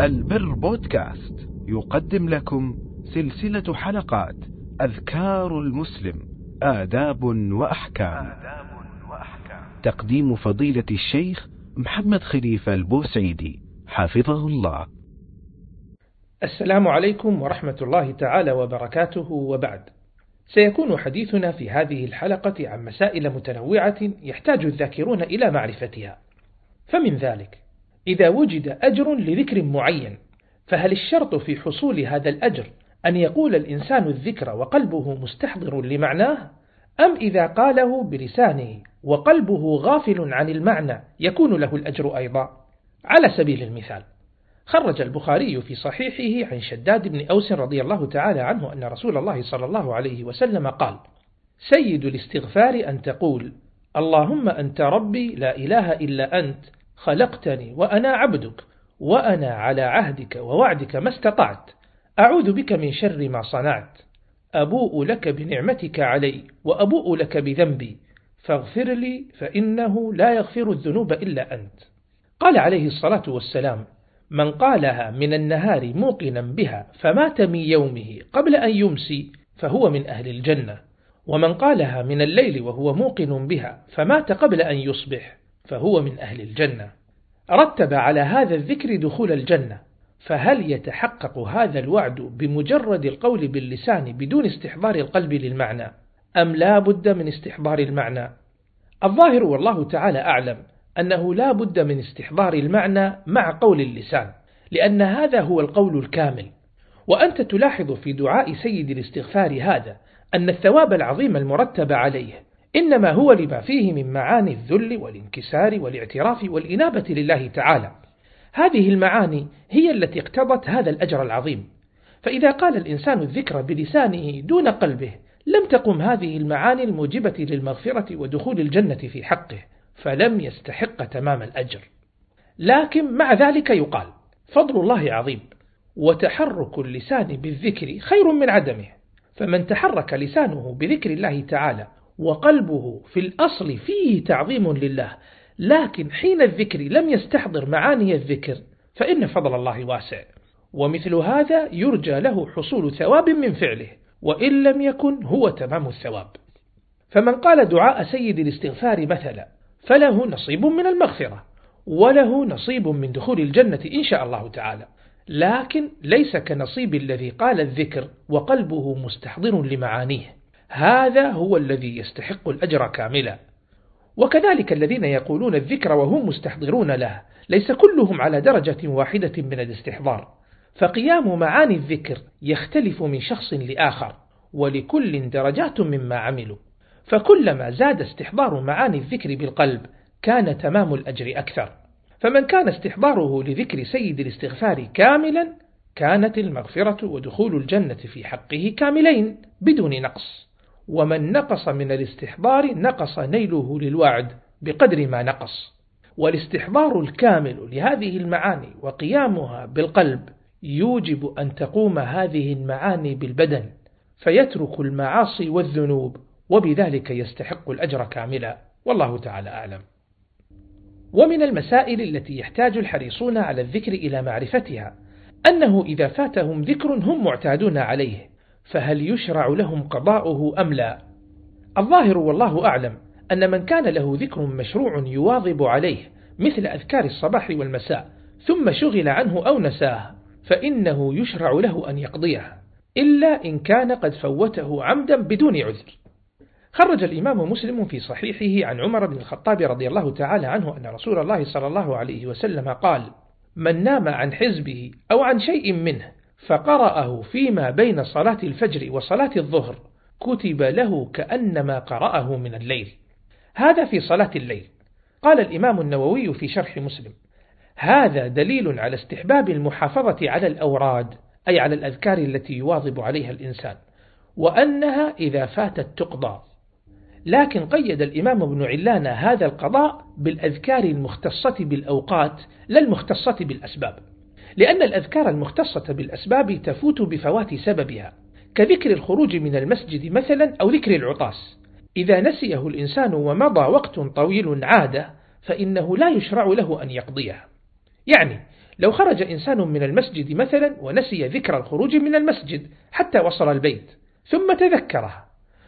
البر بودكاست يقدم لكم سلسلة حلقات أذكار المسلم آداب وأحكام. تقديم فضيلة الشيخ محمد خليفة البوسعيدي حفظه الله. السلام عليكم ورحمة الله تعالى وبركاته وبعد. سيكون حديثنا في هذه الحلقة عن مسائل متنوعة يحتاج الذاكرون إلى معرفتها. فمن ذلك إذا وجد أجر لذكر معين فهل الشرط في حصول هذا الأجر أن يقول الإنسان الذكر وقلبه مستحضر لمعناه؟ أم إذا قاله بلسانه وقلبه غافل عن المعنى يكون له الأجر أيضا؟ على سبيل المثال خرج البخاري في صحيحه عن شداد بن أوس رضي الله تعالى عنه أن رسول الله صلى الله عليه وسلم قال سيد الاستغفار أن تقول اللهم أنت ربي لا إله إلا أنت خلقتني وأنا عبدك وأنا على عهدك ووعدك ما استطعت. أعوذ بك من شر ما صنعت. أبوء لك بنعمتك علي وأبوء لك بذنبي. فاغفر لي فإنه لا يغفر الذنوب إلا أنت. قال عليه الصلاة والسلام من قالها من النهار موقنا بها فمات من يومه قبل أن يمسي فهو من أهل الجنة. ومن قالها من الليل وهو موقن بها فمات قبل أن يصبح فهو من أهل الجنة. رتب على هذا الذكر دخول الجنة. فهل يتحقق هذا الوعد بمجرد القول باللسان بدون استحضار القلب للمعنى؟ أم لا بد من استحضار المعنى؟ الظاهر والله تعالى أعلم أنه لا بد من استحضار المعنى مع قول اللسان لأن هذا هو القول الكامل. وأنت تلاحظ في دعاء سيد الاستغفار هذا أن الثواب العظيم المرتب عليه إنما هو لما فيه من معاني الذل والانكسار والاعتراف والإنابة لله تعالى. هذه المعاني هي التي اقتضت هذا الأجر العظيم. فإذا قال الإنسان الذكر بلسانه دون قلبه لم تقم هذه المعاني الموجبة للمغفرة ودخول الجنة في حقه فلم يستحق تمام الأجر. لكن مع ذلك يقال فضل الله عظيم وتحرك اللسان بالذكر خير من عدمه. فمن تحرك لسانه بذكر الله تعالى وقلبه في الأصل فيه تعظيم لله لكن حين الذكر لم يستحضر معاني الذكر فإن فضل الله واسع. ومثل هذا يرجى له حصول ثواب من فعله وإن لم يكن هو تمام الثواب. فمن قال دعاء سيد الاستغفار مثلا فله نصيب من المغفرة وله نصيب من دخول الجنة إن شاء الله تعالى. لكن ليس كنصيب الذي قال الذكر وقلبه مستحضر لمعانيه. هذا هو الذي يستحق الأجر كاملا. وكذلك الذين يقولون الذكر وهم مستحضرون له ليس كلهم على درجة واحدة من الاستحضار. فقيام معاني الذكر يختلف من شخص لآخر ولكل درجات مما عملوا. فكلما زاد استحضار معاني الذكر بالقلب كان تمام الأجر أكثر. فمن كان استحضاره لذكر سيد الاستغفار كاملا كانت المغفرة ودخول الجنة في حقه كاملين بدون نقص. ومن نقص من الاستحضار نقص نيله للوعد بقدر ما نقص. والاستحضار الكامل لهذه المعاني وقيامها بالقلب يوجب أن تقوم هذه المعاني بالبدن فيترك المعاصي والذنوب وبذلك يستحق الأجر كاملا. والله تعالى أعلم. ومن المسائل التي يحتاج الحريصون على الذكر إلى معرفتها أنه إذا فاتهم ذكر هم معتادون عليه. فهل يشرع لهم قضاؤه أم لا؟ الظاهر والله أعلم أن من كان له ذكر مشروع يواظب عليه مثل أذكار الصباح والمساء ثم شغل عنه أو نساه فإنه يشرع له أن يقضيه إلا إن كان قد فوته عمدا بدون عذر. خرج الإمام مسلم في صحيحه عن عمر بن الخطاب رضي الله تعالى عنه أن رسول الله صلى الله عليه وسلم قال من نام عن حزبه أو عن شيء منه فقرأه فيما بين صلاة الفجر وصلاة الظهر كتب له كأنما قرأه من الليل. هذا في صلاة الليل. قال الإمام النووي في شرح مسلم هذا دليل على استحباب المحافظة على الأوراد أي على الأذكار التي يواظب عليها الإنسان وأنها إذا فاتت تقضى. لكن قيد الإمام ابن علان هذا القضاء بالأذكار المختصة بالأوقات لا المختصة بالأسباب. لأن الأذكار المختصة بالأسباب تفوت بفوات سببها كذكر الخروج من المسجد مثلا أو ذكر العطاس. إذا نسيه الإنسان ومضى وقت طويل عادة فإنه لا يشرع له أن يقضيه. يعني لو خرج إنسان من المسجد مثلا ونسي ذكر الخروج من المسجد حتى وصل البيت ثم تذكره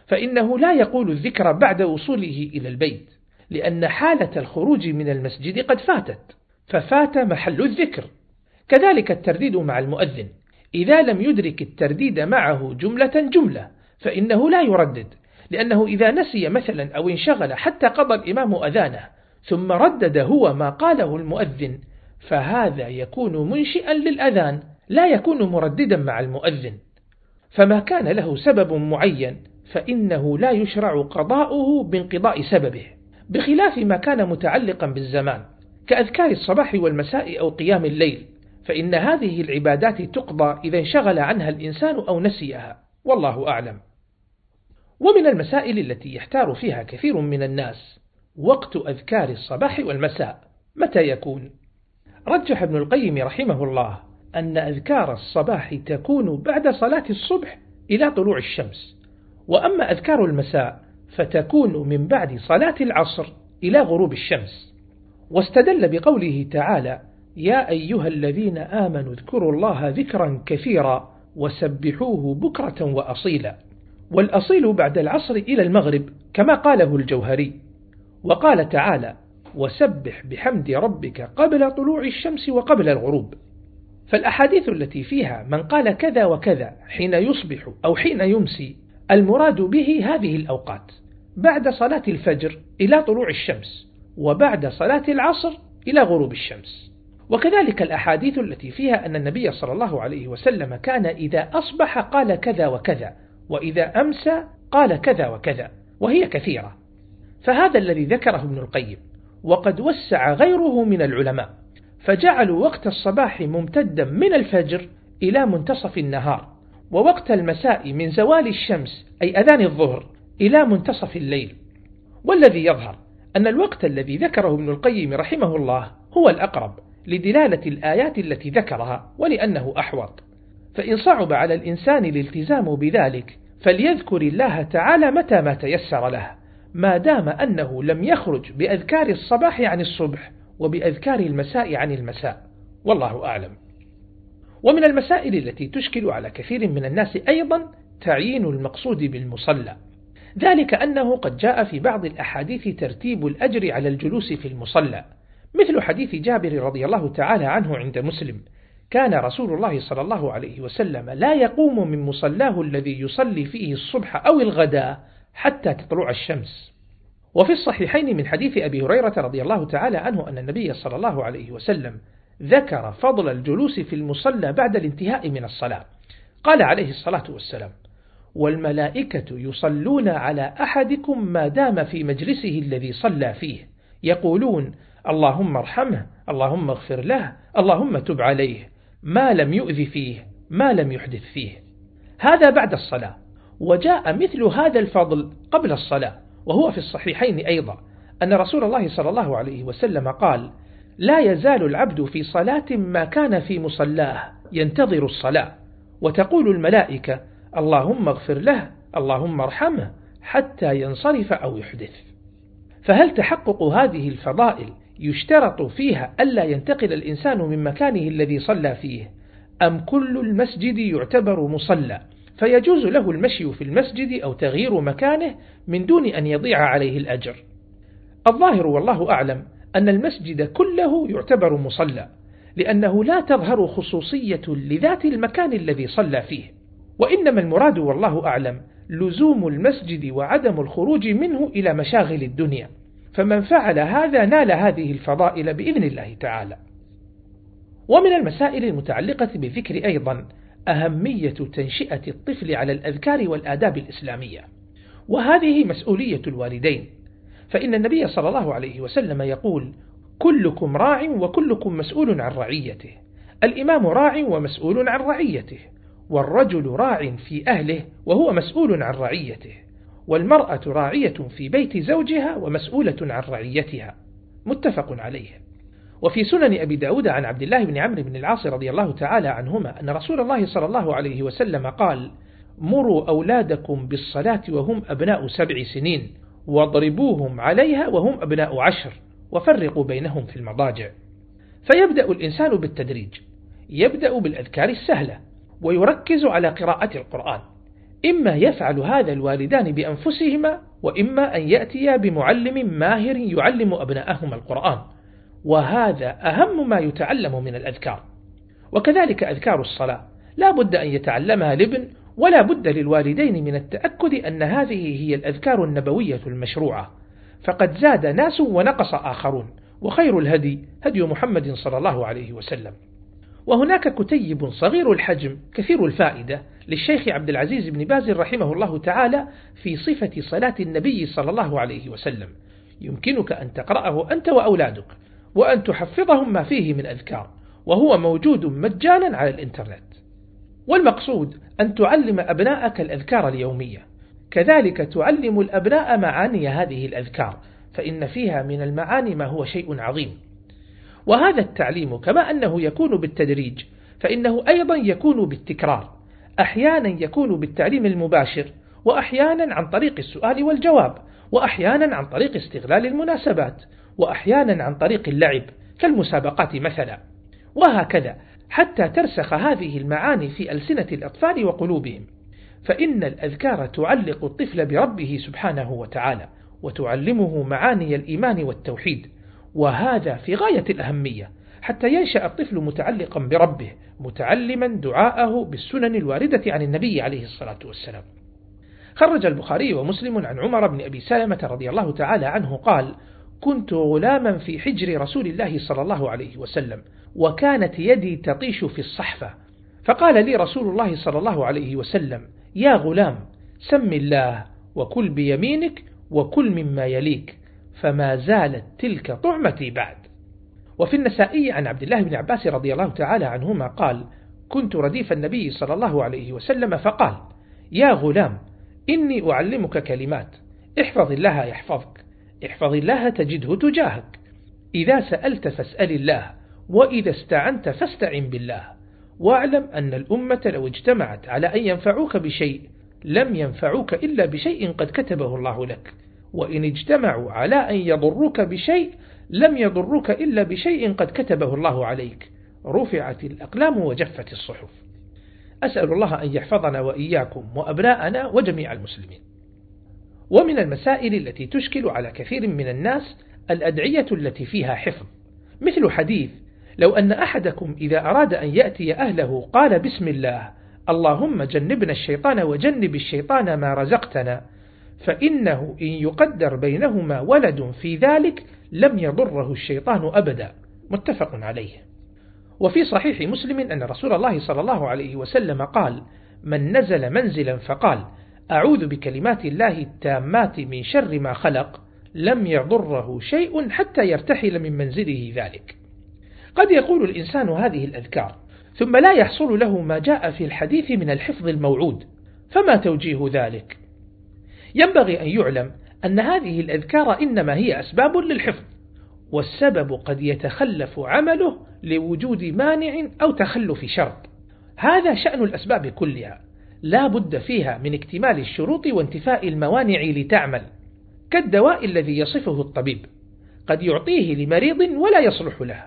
فإنه لا يقول الذكر بعد وصوله إلى البيت لأن حالة الخروج من المسجد قد فاتت ففات محل الذكر. كذلك الترديد مع المؤذن. إذا لم يدرك الترديد معه جملة جملة فإنه لا يردد. لأنه إذا نسي مثلا أو انشغل حتى قضى الإمام أذانه ثم ردد هو ما قاله المؤذن فهذا يكون منشئا للأذان لا يكون مرددا مع المؤذن. فما كان له سبب معين فإنه لا يشرع قضاؤه بانقضاء سببه. بخلاف ما كان متعلقا بالزمان كأذكار الصباح والمساء أو قيام الليل فإن هذه العبادات تقضى إذا انشغل عنها الإنسان أو نسيها. والله أعلم. ومن المسائل التي يحتار فيها كثير من الناس وقت أذكار الصباح والمساء. متى يكون؟ رجح ابن القيم رحمه الله أن أذكار الصباح تكون بعد صلاة الصبح إلى طلوع الشمس. وأما أذكار المساء فتكون من بعد صلاة العصر إلى غروب الشمس. واستدل بقوله تعالى يا أيها الذين آمنوا اذكروا الله ذكرا كثيرا وسبحوه بكرة وأصيلا. والأصيل بعد العصر إلى المغرب كما قاله الجوهري. وقال تعالى وسبح بحمد ربك قبل طلوع الشمس وقبل الغروب. فالأحاديث التي فيها من قال كذا وكذا حين يصبح أو حين يمسي المراد به هذه الأوقات بعد صلاة الفجر إلى طلوع الشمس وبعد صلاة العصر إلى غروب الشمس. وكذلك الأحاديث التي فيها أن النبي صلى الله عليه وسلم كان إذا أصبح قال كذا وكذا وإذا أمسى قال كذا وكذا وهي كثيرة. فهذا الذي ذكره ابن القيم وقد وسع غيره من العلماء فجعلوا وقت الصباح ممتدا من الفجر إلى منتصف النهار ووقت المساء من زوال الشمس أي أذان الظهر إلى منتصف الليل. والذي يظهر أن الوقت الذي ذكره ابن القيم رحمه الله هو الأقرب. لدلالة الآيات التي ذكرها ولأنه أحوط. فإن صعب على الإنسان الالتزام بذلك فليذكر الله تعالى متى ما تيسر له ما دام أنه لم يخرج بأذكار الصباح عن الصبح وبأذكار المساء عن المساء. والله أعلم. ومن المسائل التي تشكل على كثير من الناس أيضا تعيين المقصود بالمصلى. ذلك أنه قد جاء في بعض الأحاديث ترتيب الأجر على الجلوس في المصلى. مثل حديث جابر رضي الله تعالى عنه عند مسلم. كان رسول الله صلى الله عليه وسلم لا يقوم من مصلاه الذي يصلي فيه الصبح أو الغداء حتى تطلع الشمس. وفي الصحيحين من حديث أبي هريرة رضي الله تعالى عنه أن النبي صلى الله عليه وسلم ذكر فضل الجلوس في المصلى بعد الانتهاء من الصلاة. قال عليه الصلاة والسلام والملائكة يصلون على أحدكم ما دام في مجلسه الذي صلى فيه. يقولون اللهم ارحمه اللهم اغفر له اللهم تب عليه. ما لم يؤذ فيه ما لم يحدث فيه. هذا بعد الصلاة. وجاء مثل هذا الفضل قبل الصلاة وهو في الصحيحين أيضا. أن رسول الله صلى الله عليه وسلم قال لا يزال العبد في صلاة ما كان في مصلاه ينتظر الصلاة. وتقول الملائكة اللهم اغفر له اللهم ارحمه حتى ينصرف أو يحدث. فهل تحقق هذه الفضائل يشترط فيها ألا ينتقل الإنسان من مكانه الذي صلى فيه أم كل المسجد يعتبر مصلى؟ فيجوز له المشي في المسجد أو تغيير مكانه من دون أن يضيع عليه الأجر. الظاهر والله أعلم أن المسجد كله يعتبر مصلى لأنه لا تظهر خصوصية لذات المكان الذي صلى فيه. وإنما المراد والله أعلم لزوم المسجد وعدم الخروج منه إلى مشاغل الدنيا. فمن فعل هذا نال هذه الفضائل بإذن الله تعالى. ومن المسائل المتعلقة بالذكر أيضا أهمية تنشئة الطفل على الأذكار والآداب الإسلامية وهذه مسؤولية الوالدين. فإن النبي صلى الله عليه وسلم يقول كلكم راع وكلكم مسؤول عن رعيته الإمام راع ومسؤول عن رعيته والرجل راع في أهله وهو مسؤول عن رعيته. والمرأة راعية في بيت زوجها ومسؤولة عن رعيتها. متفق عليه. وفي سنن أبي داود عن عبد الله بن عمرو بن العاص رضي الله تعالى عنهما أن رسول الله صلى الله عليه وسلم قال مروا أولادكم بالصلاة وهم أبناء سبع سنين واضربوهم عليها وهم أبناء عشر وفرقوا بينهم في المضاجع. فيبدأ الإنسان بالتدريج. يبدأ بالأذكار السهلة ويركز على قراءة القرآن. إما يفعل هذا الوالدان بأنفسهما وإما أن يأتيا بمعلم ماهر يعلم أبناءهما القرآن. وهذا أهم ما يتعلم من الأذكار. وكذلك أذكار الصلاة. لا بد أن يتعلمها الابن ولا بد للوالدين من التأكد أن هذه هي الأذكار النبوية المشروعة. فقد زاد ناس ونقص آخرون. وخير الهدي هدي محمد صلى الله عليه وسلم. وهناك كتيب صغير الحجم كثير الفائدة. للشيخ عبد العزيز بن باز رحمه الله تعالى في صفة صلاة النبي صلى الله عليه وسلم. يمكنك أن تقرأه أنت وأولادك وأن تحفظهم ما فيه من أذكار وهو موجود مجانا على الإنترنت. والمقصود أن تعلم أبناءك الأذكار اليومية. كذلك تعلم الأبناء معاني هذه الأذكار فإن فيها من المعاني ما هو شيء عظيم. وهذا التعليم كما أنه يكون بالتدريج فإنه أيضا يكون بالتكرار. أحيانا يكون بالتعليم المباشر وأحيانا عن طريق السؤال والجواب وأحيانا عن طريق استغلال المناسبات وأحيانا عن طريق اللعب كالمسابقات مثلا. وهكذا حتى ترسخ هذه المعاني في ألسنة الأطفال وقلوبهم. فإن الأذكار تعلق الطفل بربه سبحانه وتعالى وتعلمه معاني الإيمان والتوحيد. وهذا في غاية الأهمية حتى ينشأ الطفل متعلقا بربه متعلما دعاءه بالسنن الواردة عن النبي عليه الصلاة والسلام. خرج البخاري ومسلم عن عمر بن أبي سلمة رضي الله تعالى عنه قال كنت غلاما في حجر رسول الله صلى الله عليه وسلم وكانت يدي تطيش في الصحفة. فقال لي رسول الله صلى الله عليه وسلم يا غلام سم الله وكل بيمينك وكل مما يليك فما زالت تلك طعمتي بعد. وفي النسائي عن عبد الله بن عباس رضي الله تعالى عنهما قال كنت رديف النبي صلى الله عليه وسلم فقال يا غلام إني أعلمك كلمات احفظ الله يحفظك احفظ الله تجده تجاهك إذا سألت فاسأل الله وإذا استعنت فاستعن بالله واعلم أن الأمة لو اجتمعت على أن ينفعوك بشيء لم ينفعوك إلا بشيء قد كتبه الله لك وإن اجتمعوا على أن يضروك بشيء لم يضروك إلا بشيء قد كتبه الله عليك. رفعت الأقلام وجفت الصحف. أسأل الله أن يحفظنا وإياكم وأبناءنا وجميع المسلمين. ومن المسائل التي تشكل على كثير من الناس الأدعية التي فيها حفظ. مثل حديث لو أن أحدكم إذا أراد أن يأتي أهله قال بسم الله اللهم جنبنا الشيطان وجنب الشيطان ما رزقتنا فإنه إن يقدر بينهما ولد في ذلك لم يضره الشيطان أبدا متفق عليه. وفي صحيح مسلم أن رسول الله صلى الله عليه وسلم قال من نزل منزلا فقال أعوذ بكلمات الله التامات من شر ما خلق لم يضره شيء حتى يرتحل من منزله ذلك. قد يقول الإنسان هذه الأذكار ثم لا يحصل له ما جاء في الحديث من الحفظ الموعود فما توجيه ذلك؟ ينبغي أن يعلم أن هذه الأذكار إنما هي أسباب للحفظ والسبب قد يتخلف عمله لوجود مانع أو تخلف شرط. هذا شأن الأسباب كلها لا بد فيها من اكتمال الشروط وانتفاء الموانع لتعمل. كالدواء الذي يصفه الطبيب قد يعطيه لمريض ولا يصلح له.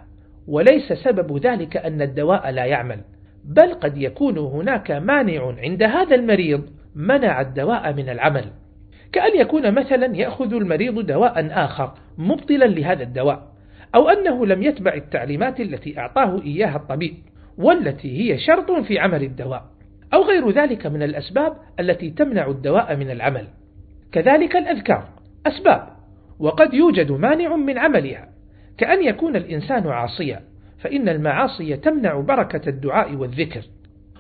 وليس سبب ذلك أن الدواء لا يعمل بل قد يكون هناك مانع عند هذا المريض منع الدواء من العمل. كأن يكون مثلا يأخذ المريض دواء آخر مبطلا لهذا الدواء أو أنه لم يتبع التعليمات التي أعطاه إياها الطبيب والتي هي شرط في عمل الدواء أو غير ذلك من الأسباب التي تمنع الدواء من العمل. كذلك الأذكار أسباب وقد يوجد مانع من عملها. كأن يكون الإنسان عاصيا فإن المعاصي تمنع بركة الدعاء والذكر.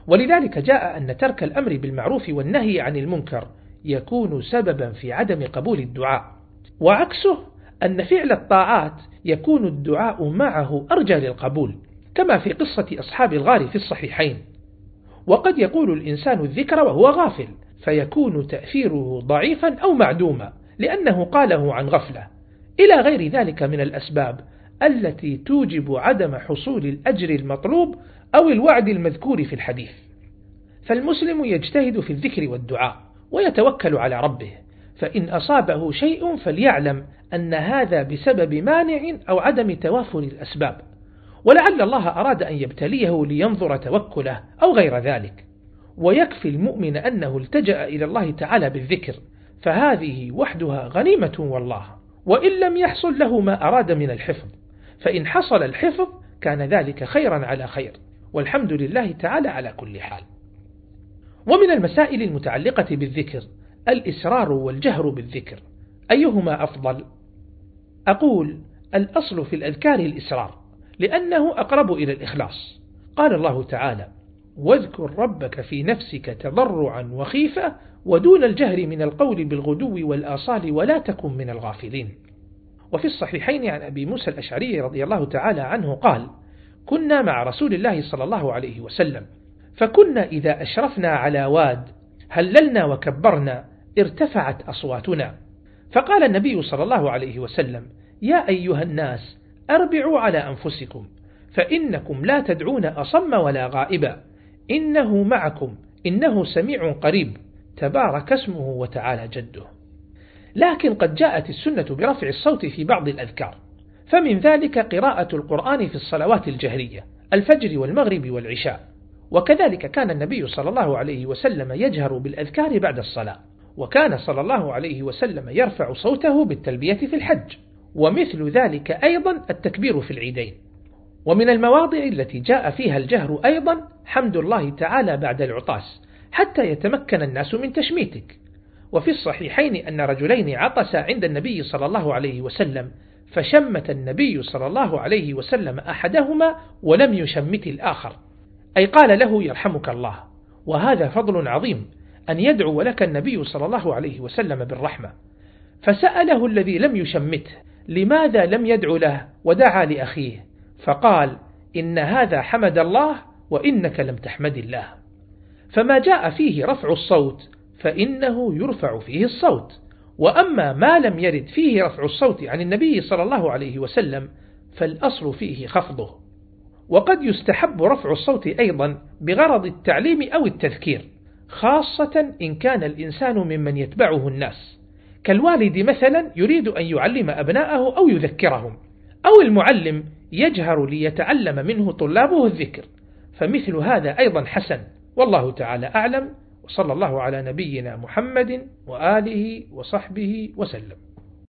ولذلك جاء أن ترك الأمر بالمعروف والنهي عن المنكر يكون سببا في عدم قبول الدعاء وعكسه أن فعل الطاعات يكون الدعاء معه أرجى للقبول كما في قصة أصحاب الغار في الصحيحين. وقد يقول الإنسان الذكر وهو غافل فيكون تأثيره ضعيفا أو معدوما لأنه قاله عن غفلة. إلى غير ذلك من الأسباب التي توجب عدم حصول الأجر المطلوب أو الوعد المذكور في الحديث. فالمسلم يجتهد في الذكر والدعاء. ويتوكل على ربه فإن أصابه شيء فليعلم أن هذا بسبب مانع أو عدم توافر الأسباب. ولعل الله أراد أن يبتليه لينظر توكله أو غير ذلك. ويكفي المؤمن أنه التجأ إلى الله تعالى بالذكر فهذه وحدها غنيمة والله. وإن لم يحصل له ما أراد من الحفظ فإن حصل الحفظ كان ذلك خيرا على خير. والحمد لله تعالى على كل حال. ومن المسائل المتعلقة بالذكر الإسرار والجهر بالذكر. أيهما أفضل؟ أقول الأصل في الأذكار الإسرار لأنه أقرب إلى الإخلاص. قال الله تعالى واذكر ربك في نفسك تضرعا وخيفة ودون الجهر من القول بالغدو والآصال ولا تكن من الغافلين. وفي الصحيحين عن أبي موسى الأشعري رضي الله تعالى عنه قال كنا مع رسول الله صلى الله عليه وسلم فكنا إذا أشرفنا على واد هللنا وكبرنا ارتفعت أصواتنا. فقال النبي صلى الله عليه وسلم يا أيها الناس أربعوا على أنفسكم فإنكم لا تدعون أصم ولا غائبا. إنه معكم إنه سميع قريب. تبارك اسمه وتعالى جده. لكن قد جاءت السنة برفع الصوت في بعض الأذكار. فمن ذلك قراءة القرآن في الصلوات الجهرية الفجر والمغرب والعشاء. وكذلك كان النبي صلى الله عليه وسلم يجهر بالأذكار بعد الصلاة وكان صلى الله عليه وسلم يرفع صوته بالتلبية في الحج ومثل ذلك أيضا التكبير في العيدين. ومن المواضع التي جاء فيها الجهر أيضا حمد الله تعالى بعد العطاس حتى يتمكن الناس من تشميتك. وفي الصحيحين أن رجلين عطسا عند النبي صلى الله عليه وسلم فشمت النبي صلى الله عليه وسلم أحدهما ولم يشمت الآخر. أي قال له يرحمك الله. وهذا فضل عظيم أن يدعو لك النبي صلى الله عليه وسلم بالرحمة. فسأله الذي لم يشمته لماذا لم يدعو له ودعا لأخيه؟ فقال إن هذا حمد الله وإنك لم تحمد الله. فما جاء فيه رفع الصوت فإنه يرفع فيه الصوت. وأما ما لم يرد فيه رفع الصوت عن النبي صلى الله عليه وسلم فالأصل فيه خفضه. وقد يستحب رفع الصوت أيضا بغرض التعليم أو التذكير خاصة إن كان الإنسان ممن يتبعه الناس. كالوالد مثلا يريد أن يعلم أبناءه أو يذكرهم أو المعلم يجهر ليتعلم منه طلابه الذكر. فمثل هذا أيضا حسن. والله تعالى أعلم. وصلى الله على نبينا محمد وآله وصحبه وسلم.